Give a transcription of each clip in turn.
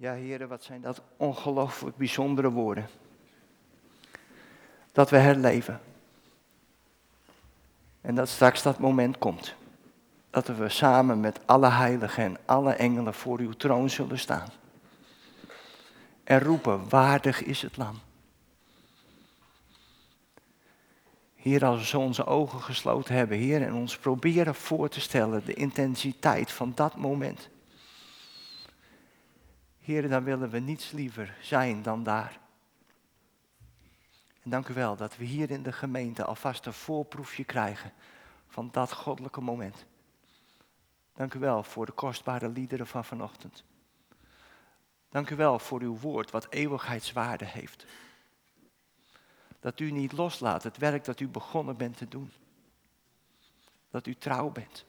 Ja, heren, wat zijn dat ongelooflijk bijzondere woorden. Dat we herleven. En dat straks dat moment komt. Dat we samen met alle heiligen en alle engelen voor uw troon zullen staan. En roepen, waardig is het lam. Heer, als we onze ogen gesloten hebben, Heer, en ons proberen voor te stellen de intensiteit van dat moment. Heer, dan willen we niets liever zijn dan daar. En dank u wel dat we hier in de gemeente alvast een voorproefje krijgen van dat goddelijke moment. Dank u wel voor de kostbare liederen van vanochtend. Dank u wel voor uw woord wat eeuwigheidswaarde heeft. Dat u niet loslaat het werk dat u begonnen bent te doen. Dat u trouw bent.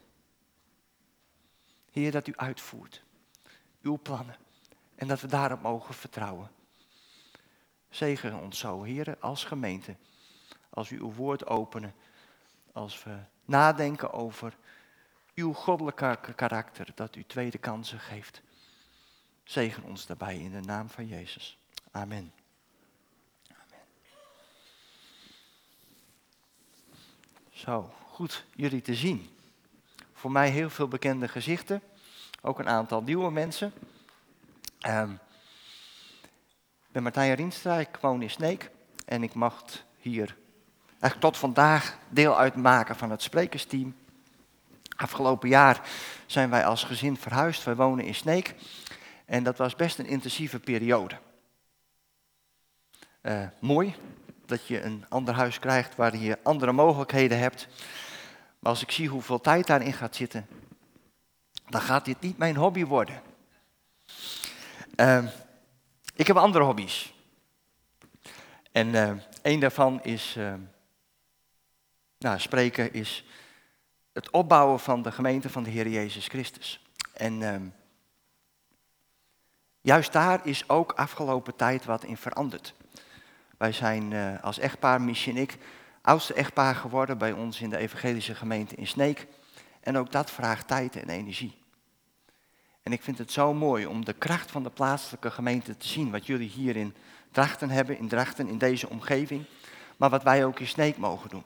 Heer, dat u uitvoert. Uw plannen. En dat we daarop mogen vertrouwen. Zegen ons zo, heren, als gemeente. Als u uw woord openen. Als we nadenken over uw goddelijke karakter. Dat u tweede kansen geeft. Zegen ons daarbij in de naam van Jezus. Amen. Amen. Zo, goed jullie te zien. Voor mij heel veel bekende gezichten. Ook een aantal nieuwe mensen. Um, ik ben Martijn Rienstra, ik woon in Sneek en ik mag hier eigenlijk tot vandaag deel uitmaken van het sprekersteam. Afgelopen jaar zijn wij als gezin verhuisd, wij wonen in Sneek en dat was best een intensieve periode. Uh, mooi dat je een ander huis krijgt waar je andere mogelijkheden hebt. Maar als ik zie hoeveel tijd daarin gaat zitten, dan gaat dit niet mijn hobby worden. Uh, ik heb andere hobby's. En uh, een daarvan is, uh, nou, spreken is het opbouwen van de gemeente van de Heer Jezus Christus. En juist daar is ook afgelopen tijd wat in veranderd. Wij zijn uh, als echtpaar, Michi en ik, oudste echtpaar geworden bij ons in de evangelische gemeente in Sneek. En ook dat vraagt tijd en energie. En ik vind het zo mooi om de kracht van de plaatselijke gemeente te zien. Wat jullie hier in Drachten hebben, in Drachten, in deze omgeving. Maar wat wij ook in Sneek mogen doen.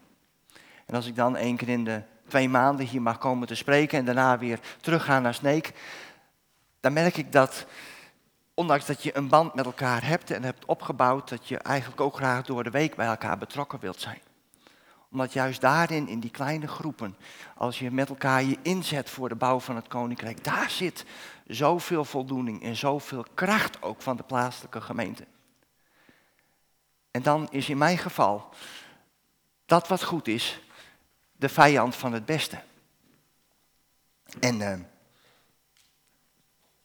En als ik dan één keer in de twee maanden hier mag komen te spreken en daarna weer teruggaan naar Sneek. Dan merk ik dat, ondanks dat je een band met elkaar hebt en hebt opgebouwd, dat je eigenlijk ook graag door de week bij elkaar betrokken wilt zijn omdat juist daarin, in die kleine groepen, als je met elkaar je inzet voor de bouw van het koninkrijk, daar zit zoveel voldoening en zoveel kracht ook van de plaatselijke gemeente. En dan is in mijn geval dat wat goed is, de vijand van het beste. En uh,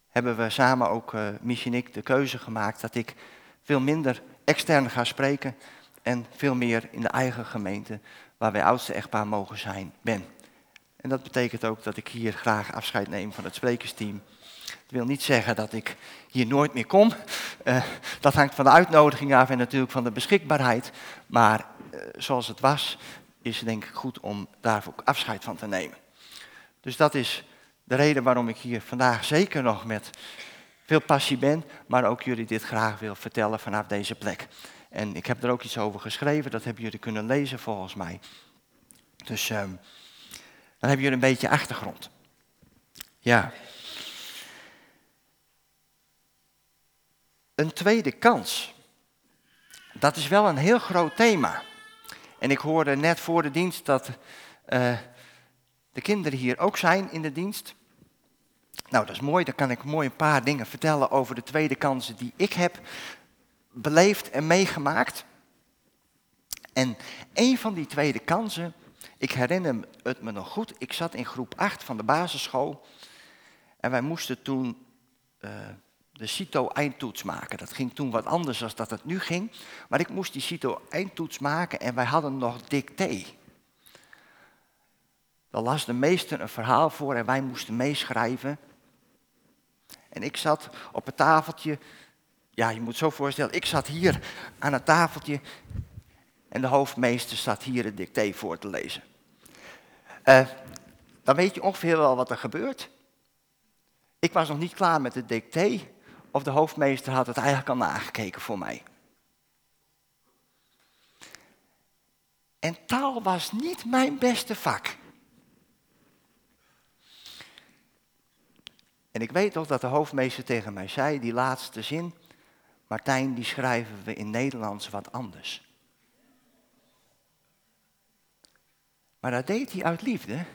hebben we samen ook, uh, en ik, de keuze gemaakt dat ik veel minder extern ga spreken en veel meer in de eigen gemeente, waar wij oudste echtpaar mogen zijn, ben. En dat betekent ook dat ik hier graag afscheid neem van het sprekersteam. Dat wil niet zeggen dat ik hier nooit meer kom. Uh, dat hangt van de uitnodiging af en natuurlijk van de beschikbaarheid. Maar uh, zoals het was, is het denk ik goed om daar ook afscheid van te nemen. Dus dat is de reden waarom ik hier vandaag zeker nog met veel passie ben, maar ook jullie dit graag wil vertellen vanaf deze plek. En ik heb er ook iets over geschreven, dat hebben jullie kunnen lezen volgens mij. Dus um, dan hebben jullie een beetje achtergrond. Ja. Een tweede kans. Dat is wel een heel groot thema. En ik hoorde net voor de dienst dat uh, de kinderen hier ook zijn in de dienst. Nou, dat is mooi. Dan kan ik mooi een paar dingen vertellen over de tweede kansen die ik heb beleefd en meegemaakt. En een van die tweede kansen, ik herinner het me nog goed, ik zat in groep 8 van de basisschool en wij moesten toen uh, de CITO-eindtoets maken. Dat ging toen wat anders dan dat het nu ging, maar ik moest die CITO-eindtoets maken en wij hadden nog dicté. Dan las de meester een verhaal voor en wij moesten meeschrijven. En ik zat op het tafeltje ja, je moet zo voorstellen, ik zat hier aan het tafeltje en de hoofdmeester zat hier het dicté voor te lezen. Uh, dan weet je ongeveer wel wat er gebeurt. Ik was nog niet klaar met het dicté of de hoofdmeester had het eigenlijk al nagekeken voor mij. En taal was niet mijn beste vak. En ik weet nog dat de hoofdmeester tegen mij zei, die laatste zin, Martijn, die schrijven we in Nederlands wat anders. Maar dat deed hij uit liefde.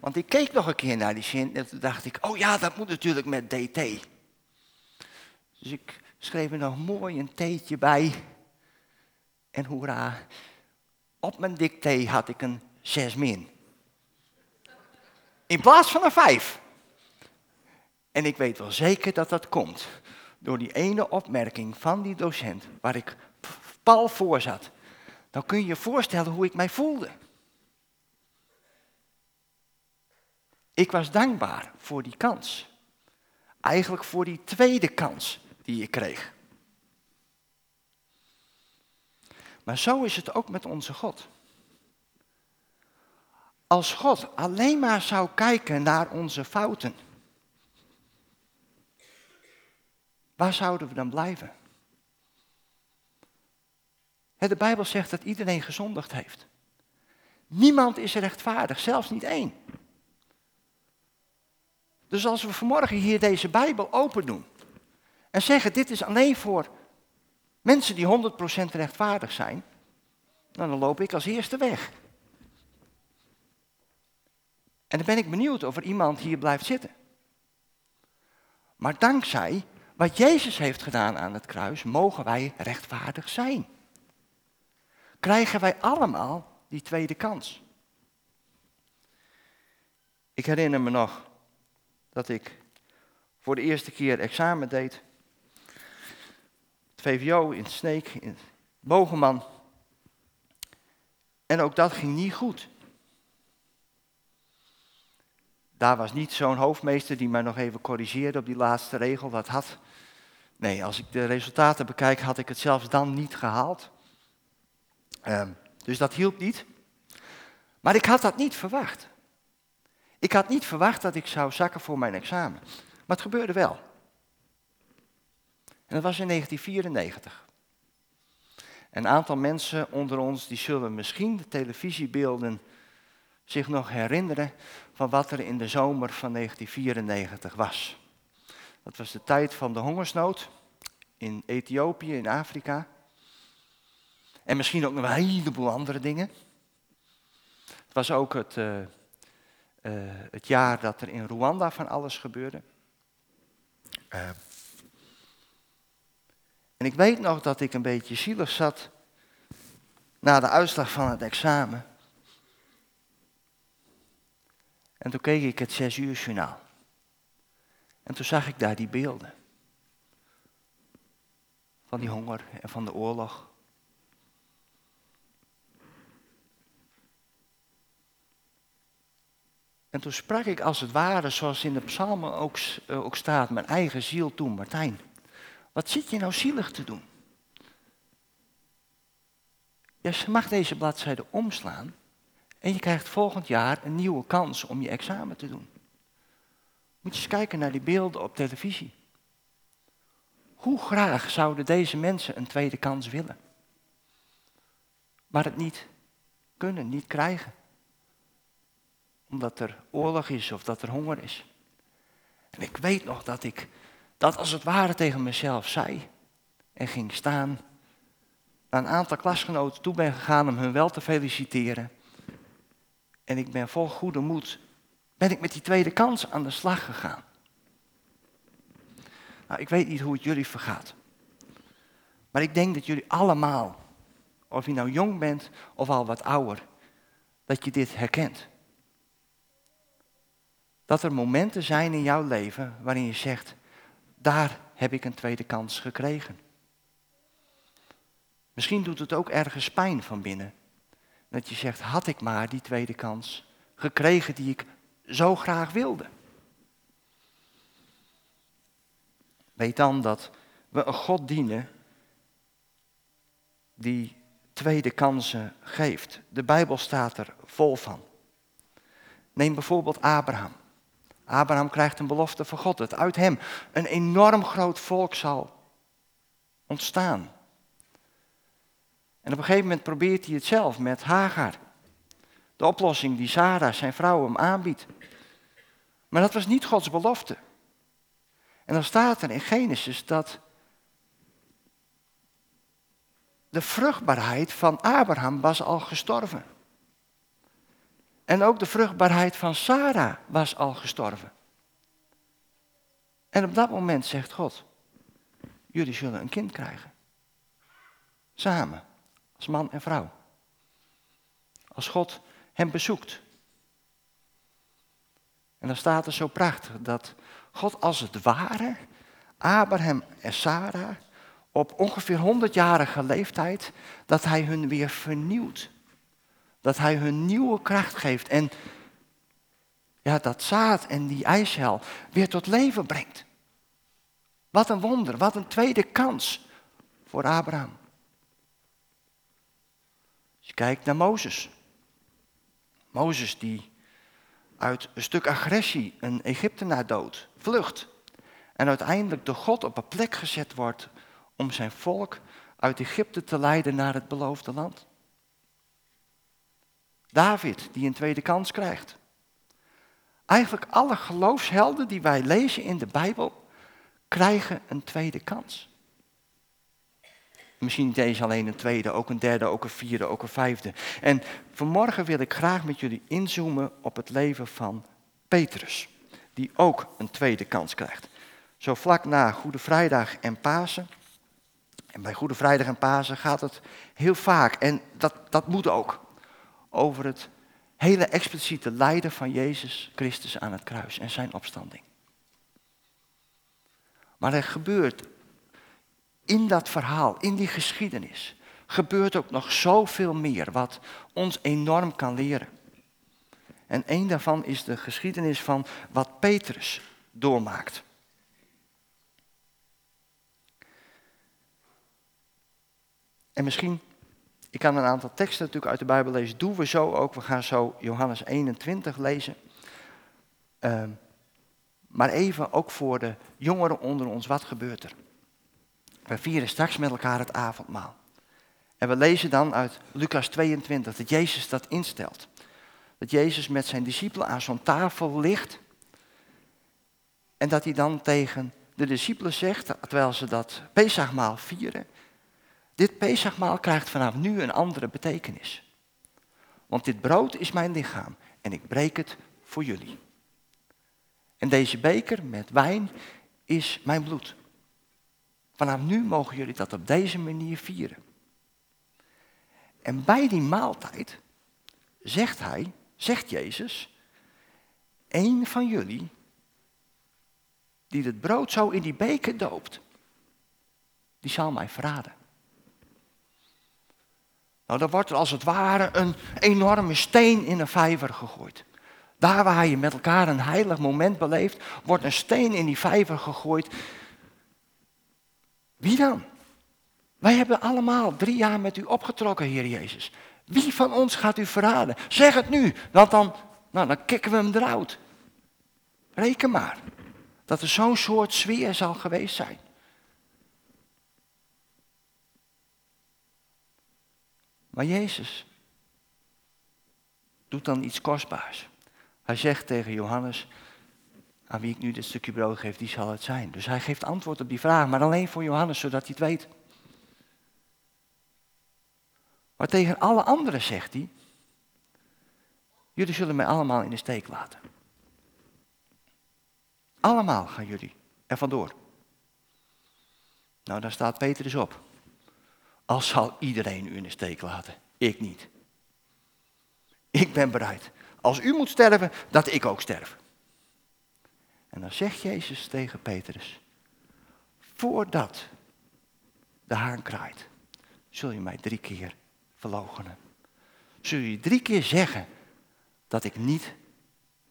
Want ik keek nog een keer naar die zin en toen dacht ik, oh ja, dat moet natuurlijk met DT. Dus ik schreef er nog mooi een theetje bij. En hoera, op mijn dicté had ik een 6 min. In plaats van een 5. En ik weet wel zeker dat dat komt door die ene opmerking van die docent waar ik pal voor zat. Dan kun je je voorstellen hoe ik mij voelde. Ik was dankbaar voor die kans. Eigenlijk voor die tweede kans die ik kreeg. Maar zo is het ook met onze God. Als God alleen maar zou kijken naar onze fouten, waar zouden we dan blijven? De Bijbel zegt dat iedereen gezondigd heeft. Niemand is rechtvaardig, zelfs niet één. Dus als we vanmorgen hier deze Bijbel open doen en zeggen dit is alleen voor mensen die 100% rechtvaardig zijn, nou, dan loop ik als eerste weg. En dan ben ik benieuwd of er iemand hier blijft zitten. Maar dankzij wat Jezus heeft gedaan aan het kruis, mogen wij rechtvaardig zijn. Krijgen wij allemaal die tweede kans. Ik herinner me nog dat ik voor de eerste keer examen deed. VVO in Sneek, in Bogeman. En ook dat ging niet goed. Daar was niet zo'n hoofdmeester die mij nog even corrigeerde op die laatste regel. Dat had. Nee, als ik de resultaten bekijk, had ik het zelfs dan niet gehaald. Ehm, dus dat hielp niet. Maar ik had dat niet verwacht. Ik had niet verwacht dat ik zou zakken voor mijn examen. Maar het gebeurde wel. Dat was in 1994. Een aantal mensen onder ons die zullen misschien de televisiebeelden zich nog herinneren van wat er in de zomer van 1994 was. Dat was de tijd van de hongersnood in Ethiopië, in Afrika. En misschien ook nog een heleboel andere dingen. Het was ook het, uh, uh, het jaar dat er in Rwanda van alles gebeurde. Uh, en ik weet nog dat ik een beetje zielig zat na de uitslag van het examen. En toen keek ik het zes uur journaal. En toen zag ik daar die beelden. Van die honger en van de oorlog. En toen sprak ik als het ware, zoals in de psalmen ook, eh, ook staat, mijn eigen ziel toe. Martijn, wat zit je nou zielig te doen? Je mag deze bladzijde omslaan en je krijgt volgend jaar een nieuwe kans om je examen te doen. Moet je eens kijken naar die beelden op televisie. Hoe graag zouden deze mensen een tweede kans willen? Maar het niet kunnen, niet krijgen omdat er oorlog is of dat er honger is. En ik weet nog dat ik dat als het ware tegen mezelf zei en ging staan. Naar een aantal klasgenoten toe ben gegaan om hun wel te feliciteren. En ik ben vol goede moed, ben ik met die tweede kans aan de slag gegaan. Nou, ik weet niet hoe het jullie vergaat. Maar ik denk dat jullie allemaal, of je nou jong bent of al wat ouder, dat je dit herkent. Dat er momenten zijn in jouw leven waarin je zegt, daar heb ik een tweede kans gekregen. Misschien doet het ook ergens pijn van binnen. Dat je zegt, had ik maar die tweede kans gekregen die ik zo graag wilde. Weet dan dat we een God dienen die tweede kansen geeft. De Bijbel staat er vol van. Neem bijvoorbeeld Abraham. Abraham krijgt een belofte van God, dat uit hem een enorm groot volk zal ontstaan. En op een gegeven moment probeert hij het zelf met Hagar. De oplossing die Sarah, zijn vrouw, hem aanbiedt. Maar dat was niet Gods belofte. En dan staat er in Genesis dat de vruchtbaarheid van Abraham was al gestorven. En ook de vruchtbaarheid van Sarah was al gestorven. En op dat moment zegt God, jullie zullen een kind krijgen. Samen, als man en vrouw. Als God hem bezoekt. En dan staat er zo prachtig dat God als het ware Abraham en Sarah op ongeveer 100-jarige leeftijd, dat hij hun weer vernieuwt. Dat hij hun nieuwe kracht geeft en ja, dat zaad en die ijshel weer tot leven brengt. Wat een wonder, wat een tweede kans voor Abraham. Als je kijkt naar Mozes. Mozes die uit een stuk agressie een Egyptenaar dood, vlucht. En uiteindelijk door God op een plek gezet wordt om zijn volk uit Egypte te leiden naar het beloofde land. David, die een tweede kans krijgt. Eigenlijk alle geloofshelden die wij lezen in de Bijbel, krijgen een tweede kans. Misschien niet eens alleen een tweede, ook een derde, ook een vierde, ook een vijfde. En vanmorgen wil ik graag met jullie inzoomen op het leven van Petrus, die ook een tweede kans krijgt. Zo vlak na Goede Vrijdag en Pasen. En bij Goede Vrijdag en Pasen gaat het heel vaak, en dat, dat moet ook, over het hele expliciete lijden van Jezus Christus aan het kruis en zijn opstanding. Maar er gebeurt in dat verhaal, in die geschiedenis, gebeurt ook nog zoveel meer wat ons enorm kan leren. En een daarvan is de geschiedenis van wat Petrus doormaakt. En misschien, ik kan een aantal teksten natuurlijk uit de Bijbel lezen, doen we zo ook. We gaan zo Johannes 21 lezen. Uh, maar even ook voor de jongeren onder ons, wat gebeurt er? We vieren straks met elkaar het avondmaal. En we lezen dan uit Lucas 22 dat Jezus dat instelt. Dat Jezus met zijn discipelen aan zo'n tafel ligt. En dat hij dan tegen de discipelen zegt, terwijl ze dat Pesachmaal vieren. Dit Pesachmaal krijgt vanaf nu een andere betekenis. Want dit brood is mijn lichaam en ik breek het voor jullie. En deze beker met wijn is mijn bloed. Vanaf nu mogen jullie dat op deze manier vieren. En bij die maaltijd zegt hij, zegt Jezus, een van jullie die het brood zo in die beker doopt, die zal mij verraden. Nou, dan wordt er als het ware een enorme steen in een vijver gegooid. Daar waar je met elkaar een heilig moment beleeft, wordt een steen in die vijver gegooid. Wie dan? Wij hebben allemaal drie jaar met u opgetrokken, Heer Jezus. Wie van ons gaat u verraden? Zeg het nu, want dan, nou, dan kikken we hem eruit. Reken maar dat er zo'n soort sfeer zal geweest zijn. Maar Jezus doet dan iets kostbaars. Hij zegt tegen Johannes, aan wie ik nu dit stukje brood geef, die zal het zijn. Dus hij geeft antwoord op die vraag, maar alleen voor Johannes, zodat hij het weet. Maar tegen alle anderen zegt hij, jullie zullen mij allemaal in de steek laten. Allemaal gaan jullie er vandoor. Nou, dan staat Petrus op. Als zal iedereen u in de steek laten. Ik niet. Ik ben bereid. Als u moet sterven, dat ik ook sterf. En dan zegt Jezus tegen Petrus, voordat de haan kraait, zul je mij drie keer verloochenen. Zul je drie keer zeggen dat ik niet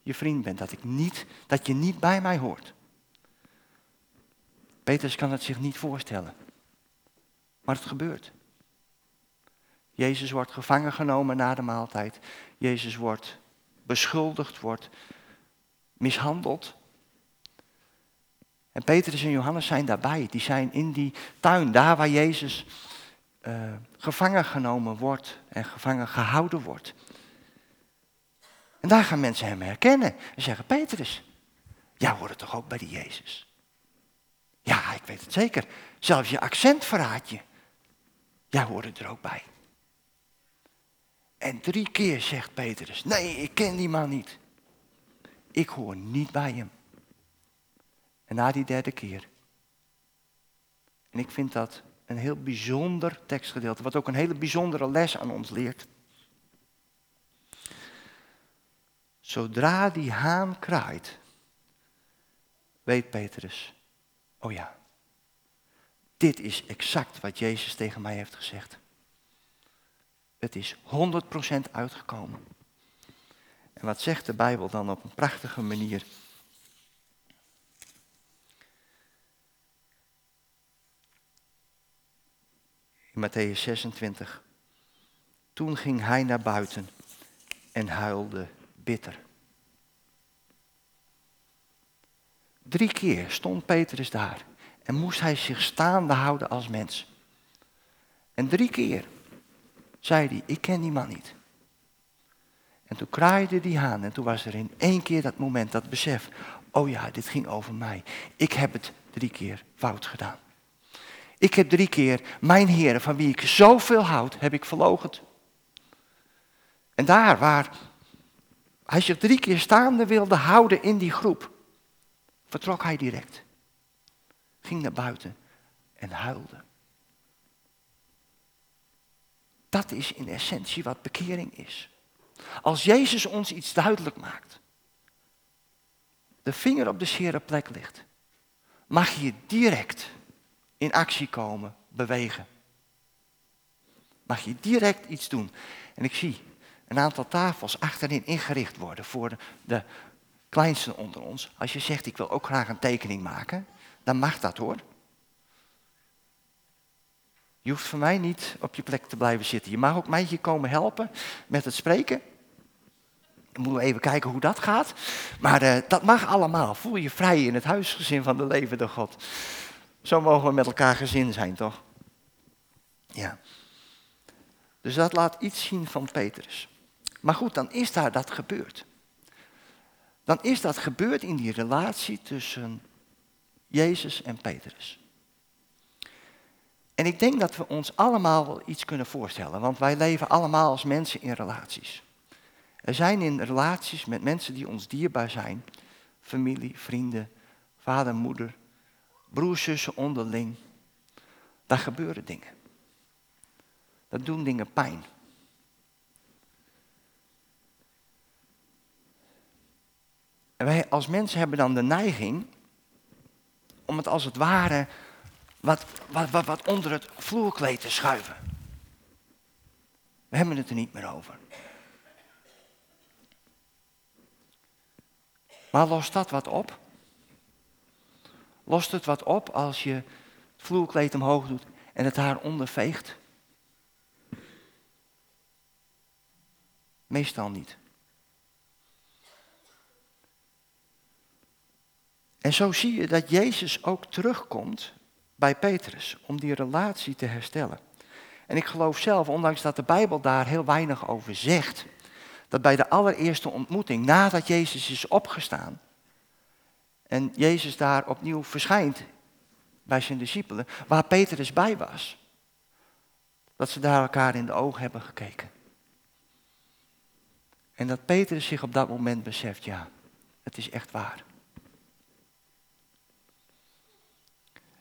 je vriend ben, dat, ik niet, dat je niet bij mij hoort. Petrus kan het zich niet voorstellen. Maar het gebeurt. Jezus wordt gevangen genomen na de maaltijd. Jezus wordt beschuldigd, wordt mishandeld. En Petrus en Johannes zijn daarbij. Die zijn in die tuin, daar waar Jezus uh, gevangen genomen wordt en gevangen gehouden wordt. En daar gaan mensen hem herkennen en zeggen, Petrus, jij hoort toch ook bij die Jezus? Ja, ik weet het zeker. Zelfs je accent verraadt je. Jij hoort er ook bij. En drie keer zegt Petrus, nee, ik ken die man niet. Ik hoor niet bij hem. En na die derde keer. En ik vind dat een heel bijzonder tekstgedeelte, wat ook een hele bijzondere les aan ons leert. Zodra die haan kraait, weet Petrus, oh ja, dit is exact wat Jezus tegen mij heeft gezegd. Het is 100% uitgekomen. En wat zegt de Bijbel dan op een prachtige manier? In Matthäus 26. Toen ging hij naar buiten en huilde bitter. Drie keer stond Petrus daar en moest hij zich staande houden als mens. En drie keer zei hij, ik ken die man niet. En toen kraaide die haan en toen was er in één keer dat moment, dat besef, oh ja, dit ging over mij. Ik heb het drie keer fout gedaan. Ik heb drie keer mijn heren, van wie ik zoveel houd, heb ik verlogend. En daar waar hij zich drie keer staande wilde houden in die groep, vertrok hij direct. Ging naar buiten en huilde. Dat is in essentie wat bekering is. Als Jezus ons iets duidelijk maakt, de vinger op de zere plek ligt, mag je direct in actie komen, bewegen. Mag je direct iets doen. En ik zie een aantal tafels achterin ingericht worden voor de, de kleinsten onder ons. Als je zegt, ik wil ook graag een tekening maken, dan mag dat hoor. Je hoeft voor mij niet op je plek te blijven zitten. Je mag ook mij hier komen helpen met het spreken. Dan moeten we even kijken hoe dat gaat. Maar uh, dat mag allemaal. Voel je vrij in het huisgezin van de levende God. Zo mogen we met elkaar gezin zijn, toch? Ja. Dus dat laat iets zien van Petrus. Maar goed, dan is daar dat gebeurd. Dan is dat gebeurd in die relatie tussen Jezus en Petrus. En ik denk dat we ons allemaal wel iets kunnen voorstellen, want wij leven allemaal als mensen in relaties. Er zijn in relaties met mensen die ons dierbaar zijn, familie, vrienden, vader, moeder, broers, zussen onderling. Daar gebeuren dingen. Dat doen dingen pijn. En wij als mensen hebben dan de neiging om het als het ware wat, wat, wat, onder het vloerkleed te schuiven. We hebben het er niet meer over. Maar lost dat wat op? Lost het wat op als je het vloerkleed omhoog doet en het haar onderveegt? Meestal niet. En zo zie je dat Jezus ook terugkomt bij Petrus om die relatie te herstellen. En ik geloof zelf, ondanks dat de Bijbel daar heel weinig over zegt, dat bij de allereerste ontmoeting, nadat Jezus is opgestaan en Jezus daar opnieuw verschijnt bij zijn discipelen, waar Petrus bij was, dat ze daar elkaar in de ogen hebben gekeken. En dat Petrus zich op dat moment beseft, ja, het is echt waar.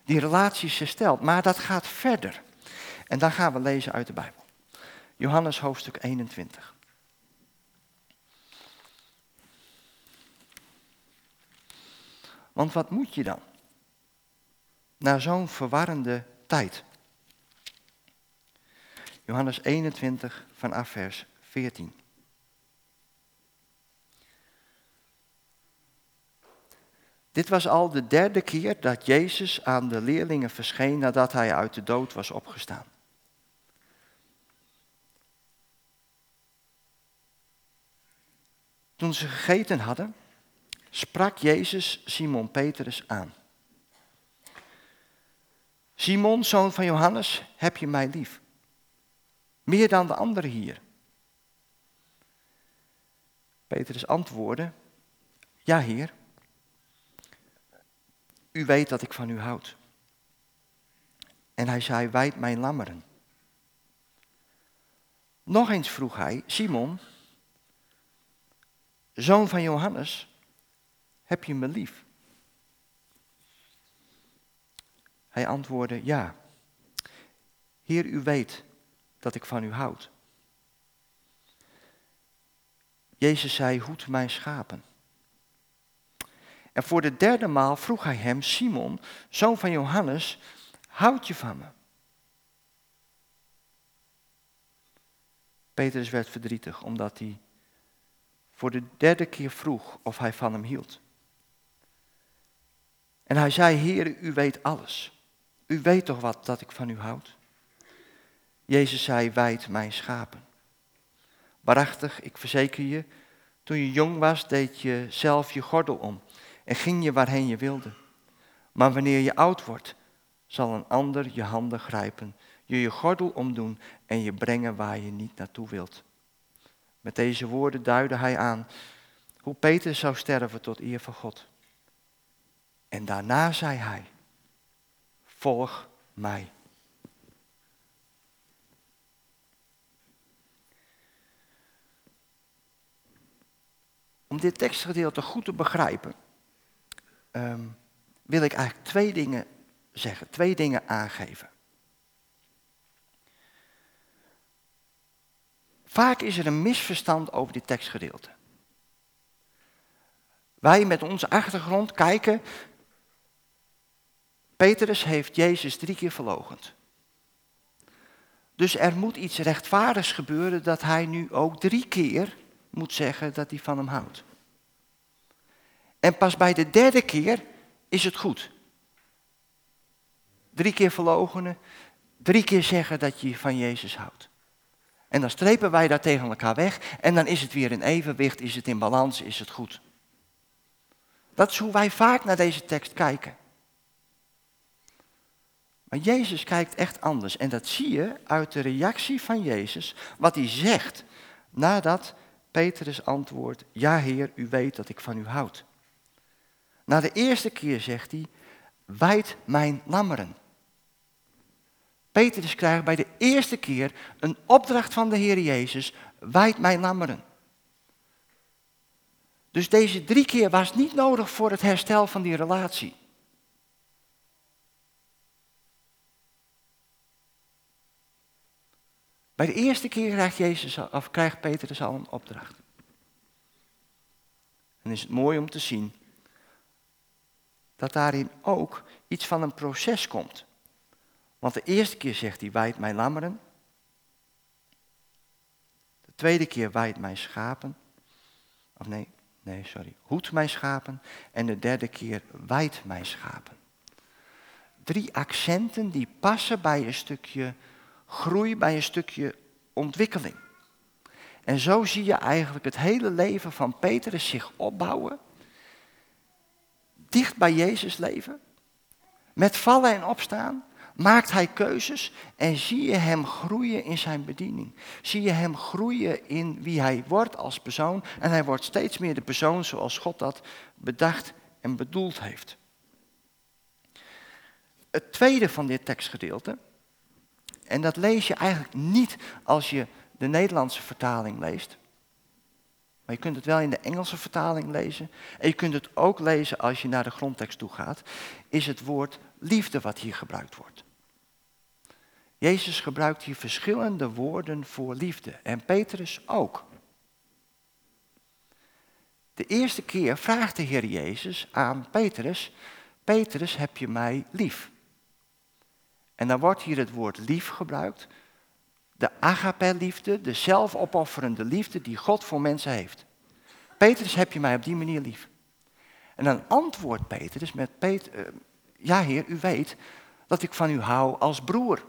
Die relaties herstelt. Maar dat gaat verder. En dan gaan we lezen uit de Bijbel. Johannes hoofdstuk 21. Want wat moet je dan? Na zo'n verwarrende tijd. Johannes 21 vanaf vers 14. Dit was al de derde keer dat Jezus aan de leerlingen verscheen nadat hij uit de dood was opgestaan. Toen ze gegeten hadden, sprak Jezus Simon Petrus aan. Simon, zoon van Johannes, heb je mij lief? Meer dan de anderen hier. Petrus antwoordde, ja heer, u weet dat ik van u houd. En hij zei, wijd mijn lammeren. Nog eens vroeg hij, Simon, zoon van Johannes, heb je me lief? Hij antwoordde, ja. Heer, u weet dat ik van u houd. Jezus zei, hoed mijn schapen. En voor de derde maal vroeg hij hem, Simon, zoon van Johannes, houd je van me? Petrus werd verdrietig omdat hij voor de derde keer vroeg of hij van hem hield. En hij zei, Heer, u weet alles. U weet toch wat dat ik van u houd? Jezus zei, wijd mijn schapen. Waarachtig, ik verzeker je, toen je jong was, deed je zelf je gordel om en ging je waarheen je wilde. Maar wanneer je oud wordt, zal een ander je handen grijpen, je je gordel omdoen en je brengen waar je niet naartoe wilt. Met deze woorden duidde hij aan hoe Peter zou sterven tot eer van God. En daarna zei hij, volg mij. Om dit tekstgedeelte goed te begrijpen, ehm, wil ik eigenlijk twee dingen zeggen, twee dingen aangeven. Vaak is er een misverstand over dit tekstgedeelte. Wij met onze achtergrond kijken, Petrus heeft Jezus drie keer verlogend. Dus er moet iets rechtvaardigs gebeuren dat hij nu ook drie keer moet zeggen dat hij van hem houdt. En pas bij de derde keer is het goed. Drie keer verlogenen, drie keer zeggen dat je van Jezus houdt. En dan strepen wij daar tegen elkaar weg en dan is het weer in evenwicht, is het in balans, is het goed. Dat is hoe wij vaak naar deze tekst kijken. Maar Jezus kijkt echt anders en dat zie je uit de reactie van Jezus, wat hij zegt nadat Petrus antwoordt, ja Heer, u weet dat ik van u houd. Na de eerste keer zegt hij, wijd mijn lammeren. Petrus krijgt bij de eerste keer een opdracht van de Heer Jezus, wijd mijn lammeren. Dus deze drie keer was niet nodig voor het herstel van die relatie. Bij de eerste keer krijgt, Jezus, of krijgt Petrus al een opdracht. En is het mooi om te zien dat daarin ook iets van een proces komt. Want de eerste keer zegt hij, wijd mijn lammeren. De tweede keer wijd mijn schapen. Of nee, nee, sorry. Hoed mijn schapen. En de derde keer wijd mijn schapen. Drie accenten die passen bij een stukje groei, bij een stukje ontwikkeling. En zo zie je eigenlijk het hele leven van Petrus zich opbouwen. Dicht bij Jezus leven. Met vallen en opstaan maakt hij keuzes en zie je hem groeien in zijn bediening. Zie je hem groeien in wie hij wordt als persoon en hij wordt steeds meer de persoon zoals God dat bedacht en bedoeld heeft. Het tweede van dit tekstgedeelte, en dat lees je eigenlijk niet als je de Nederlandse vertaling leest. Je kunt het wel in de Engelse vertaling lezen. En je kunt het ook lezen als je naar de grondtekst toe gaat. Is het woord liefde wat hier gebruikt wordt. Jezus gebruikt hier verschillende woorden voor liefde. En Petrus ook. De eerste keer vraagt de Heer Jezus aan Petrus: Petrus, heb je mij lief? En dan wordt hier het woord lief gebruikt. De agape-liefde, de zelfopofferende liefde die God voor mensen heeft. Petrus, heb je mij op die manier lief? En dan antwoordt Petrus met, uh, ja heer, u weet dat ik van u hou als broer.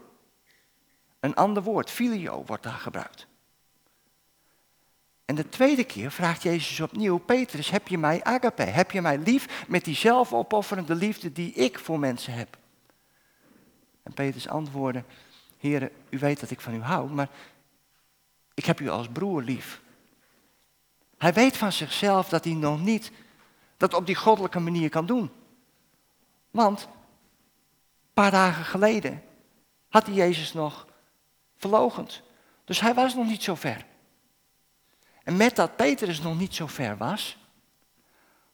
Een ander woord, filio, wordt daar gebruikt. En de tweede keer vraagt Jezus opnieuw, Petrus, heb je mij agape? Heb je mij lief met die zelfopofferende liefde die ik voor mensen heb? En Petrus antwoordde, heren, u weet dat ik van u hou, maar ik heb u als broer lief. Hij weet van zichzelf dat hij nog niet dat op die goddelijke manier kan doen. Want een paar dagen geleden had hij Jezus nog verlogend. Dus hij was nog niet zo ver. En met dat Petrus nog niet zo ver was,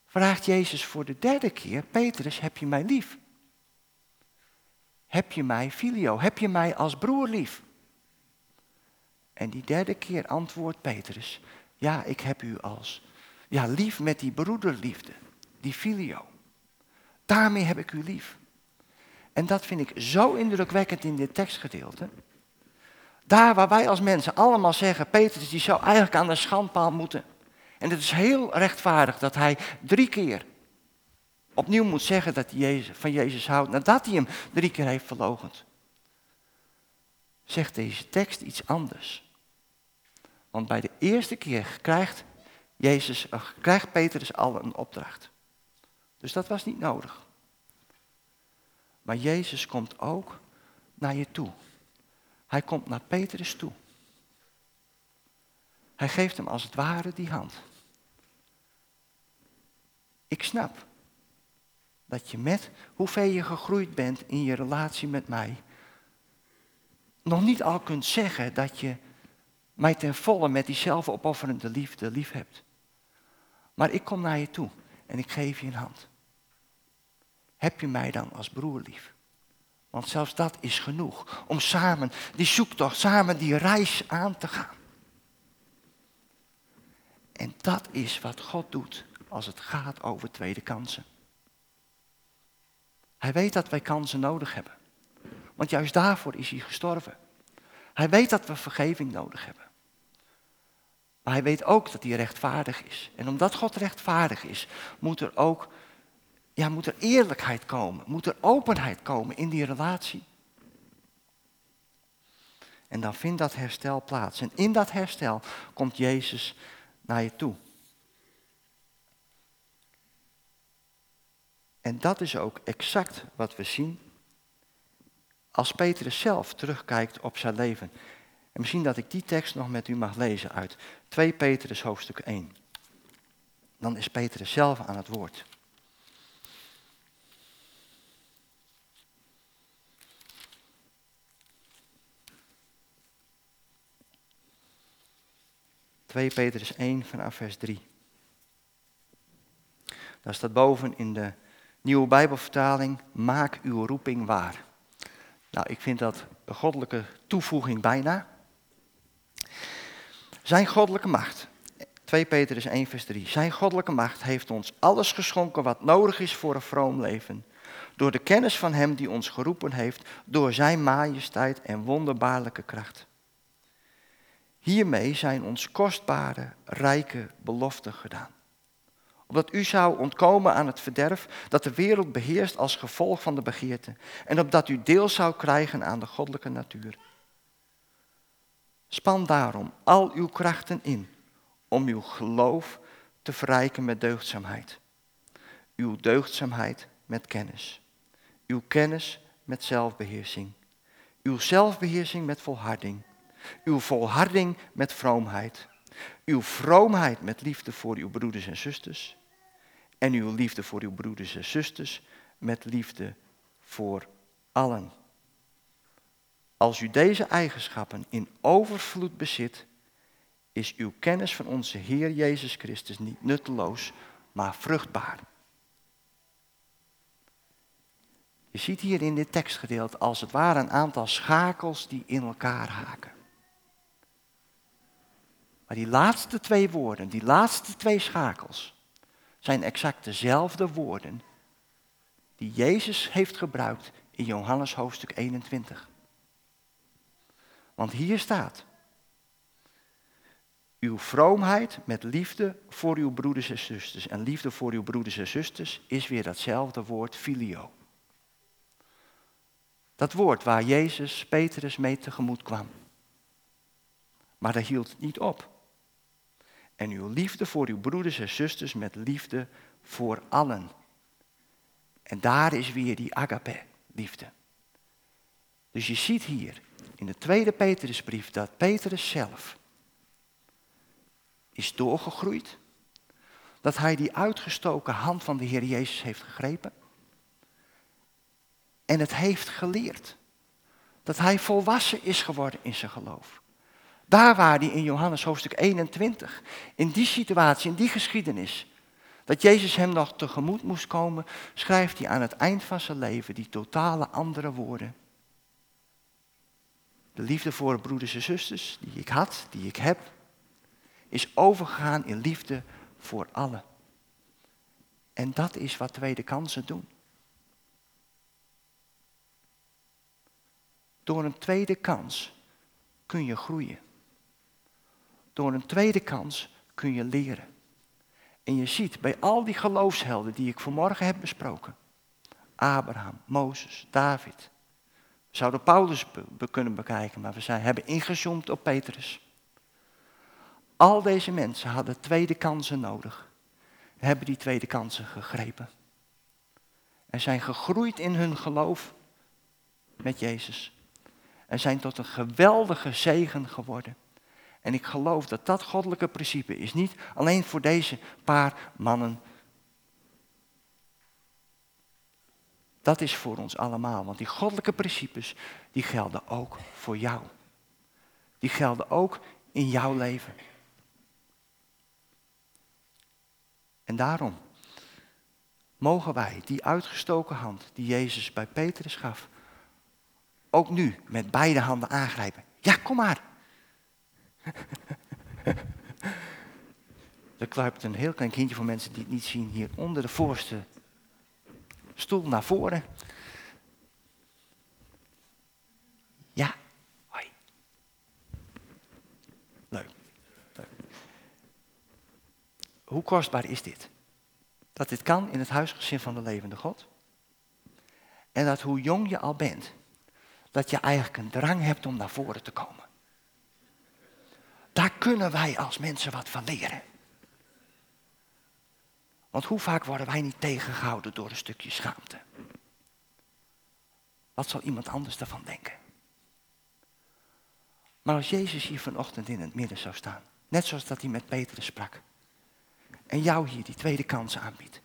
vraagt Jezus voor de derde keer, Petrus, heb je mij lief? Heb je mij filio? Heb je mij als broer lief? En die derde keer antwoordt Petrus, ja, ik heb u als, ja, lief met die broederliefde, die filio. Daarmee heb ik u lief. En dat vind ik zo indrukwekkend in dit tekstgedeelte. Daar waar wij als mensen allemaal zeggen, Petrus die zou eigenlijk aan de schandpaal moeten. En het is heel rechtvaardig dat hij drie keer opnieuw moet zeggen dat hij van Jezus houdt, nadat hij hem drie keer heeft verlogend. Zegt deze tekst iets anders. Want bij de eerste keer krijgt, Jezus, krijgt Petrus al een opdracht. Dus dat was niet nodig. Maar Jezus komt ook naar je toe. Hij komt naar Petrus toe. Hij geeft hem als het ware die hand. Ik snap dat je met hoeveel je gegroeid bent in je relatie met mij, nog niet al kunt zeggen dat je mij ten volle met die zelfopofferende liefde lief hebt. Maar ik kom naar je toe en ik geef je een hand. Heb je mij dan als broer lief? Want zelfs dat is genoeg om samen die zoektocht, samen die reis aan te gaan. En dat is wat God doet als het gaat over tweede kansen. Hij weet dat wij kansen nodig hebben. Want juist daarvoor is hij gestorven. Hij weet dat we vergeving nodig hebben. Maar hij weet ook dat hij rechtvaardig is. En omdat God rechtvaardig is, moet er ook ja, moet er eerlijkheid komen, moet er openheid komen in die relatie. En dan vindt dat herstel plaats. En in dat herstel komt Jezus naar je toe. En dat is ook exact wat we zien als Petrus zelf terugkijkt op zijn leven. En misschien dat ik die tekst nog met u mag lezen uit 2 Petrus hoofdstuk 1. Dan is Petrus zelf aan het woord. 2 Petrus 1 vanaf vers 3. Daar staat boven in de nieuwe Bijbelvertaling, maak uw roeping waar. Nou, ik vind dat een goddelijke toevoeging bijna. Zijn goddelijke macht, 2 Petrus 1 vers 3. Zijn goddelijke macht heeft ons alles geschonken wat nodig is voor een vroom leven. Door de kennis van hem die ons geroepen heeft, door zijn majesteit en wonderbaarlijke kracht. Hiermee zijn ons kostbare, rijke beloften gedaan. Opdat u zou ontkomen aan het verderf dat de wereld beheerst als gevolg van de begeerte. En opdat u deel zou krijgen aan de goddelijke natuur. Span daarom al uw krachten in om uw geloof te verrijken met deugdzaamheid. Uw deugdzaamheid met kennis. Uw kennis met zelfbeheersing. Uw zelfbeheersing met volharding uw volharding met vroomheid. Uw vroomheid met liefde voor uw broeders en zusters. En uw liefde voor uw broeders en zusters met liefde voor allen. Als u deze eigenschappen in overvloed bezit, is uw kennis van onze Heer Jezus Christus niet nutteloos, maar vruchtbaar. Je ziet hier in dit tekstgedeelte als het ware een aantal schakels die in elkaar haken. Maar die laatste twee woorden, die laatste twee schakels, zijn exact dezelfde woorden die Jezus heeft gebruikt in Johannes hoofdstuk 21. Want hier staat, uw vroomheid met liefde voor uw broeders en zusters. En liefde voor uw broeders en zusters is weer datzelfde woord filio. Dat woord waar Jezus Petrus mee tegemoet kwam. Maar dat hield niet op. En uw liefde voor uw broeders en zusters met liefde voor allen. En daar is weer die agape, liefde. Dus je ziet hier in de tweede Petrusbrief dat Petrus zelf is doorgegroeid. Dat hij die uitgestoken hand van de Heer Jezus heeft gegrepen. En het heeft geleerd. Dat hij volwassen is geworden in zijn geloof. Daar waar hij in Johannes hoofdstuk 21, in die situatie, in die geschiedenis, dat Jezus hem nog tegemoet moest komen, schrijft hij aan het eind van zijn leven die totale andere woorden. De liefde voor broeders en zusters die ik had, die ik heb, is overgegaan in liefde voor allen. En dat is wat tweede kansen doen. Door een tweede kans kun je groeien. Door een tweede kans kun je leren. En je ziet bij al die geloofshelden die ik vanmorgen heb besproken. Abraham, Mozes, David. We zouden Paulus kunnen bekijken, maar we zijn, hebben ingezoomd op Petrus. Al deze mensen hadden tweede kansen nodig. Hebben die tweede kansen gegrepen. En zijn gegroeid in hun geloof met Jezus. En zijn tot een geweldige zegen geworden. En ik geloof dat dat goddelijke principe is niet alleen voor deze paar mannen. Dat is voor ons allemaal, want die goddelijke principes, die gelden ook voor jou. Die gelden ook in jouw leven. En daarom mogen wij die uitgestoken hand die Jezus bij Petrus gaf, ook nu met beide handen aangrijpen. Ja, kom maar. Er kruipt een heel klein kindje voor mensen die het niet zien hier onder de voorste stoel naar voren. Ja, hoi. Leuk. Leuk. Hoe kostbaar is dit? Dat dit kan in het huisgezin van de levende God. En dat hoe jong je al bent, dat je eigenlijk een drang hebt om naar voren te komen. Kunnen wij als mensen wat van leren. Want hoe vaak worden wij niet tegengehouden door een stukje schaamte? Wat zal iemand anders daarvan denken? Maar als Jezus hier vanochtend in het midden zou staan, net zoals dat hij met Petrus sprak, en jou hier die tweede kans aanbiedt,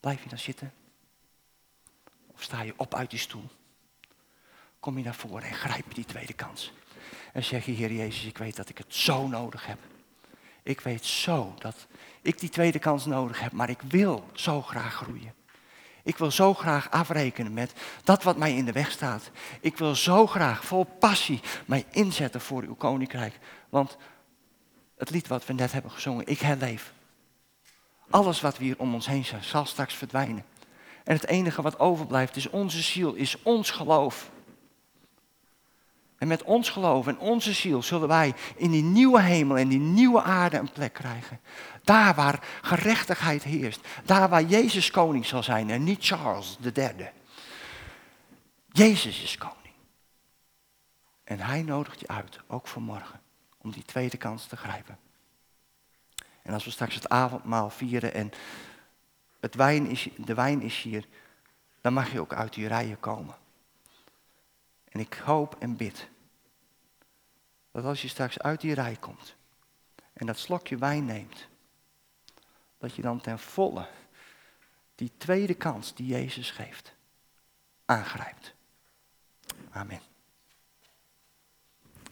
blijf je dan zitten? Of sta je op uit die stoel? Kom je naar voren en grijp je die tweede kans? En zeg je, Heer Jezus, ik weet dat ik het zo nodig heb. Ik weet zo dat ik die tweede kans nodig heb, maar ik wil zo graag groeien. Ik wil zo graag afrekenen met dat wat mij in de weg staat. Ik wil zo graag vol passie mij inzetten voor uw koninkrijk. Want het lied wat we net hebben gezongen, ik herleef. Alles wat we hier om ons heen zijn, zal straks verdwijnen. En het enige wat overblijft is onze ziel, is ons geloof. En met ons geloof en onze ziel zullen wij in die nieuwe hemel en die nieuwe aarde een plek krijgen. Daar waar gerechtigheid heerst. Daar waar Jezus koning zal zijn en niet Charles de derde. Jezus is koning. En hij nodigt je uit, ook vanmorgen, om die tweede kans te grijpen. En als we straks het avondmaal vieren en het wijn is, de wijn is hier, dan mag je ook uit die rijen komen. En ik hoop en bid dat als je straks uit die rij komt en dat slokje wijn neemt, dat je dan ten volle die tweede kans die Jezus geeft, aangrijpt. Amen.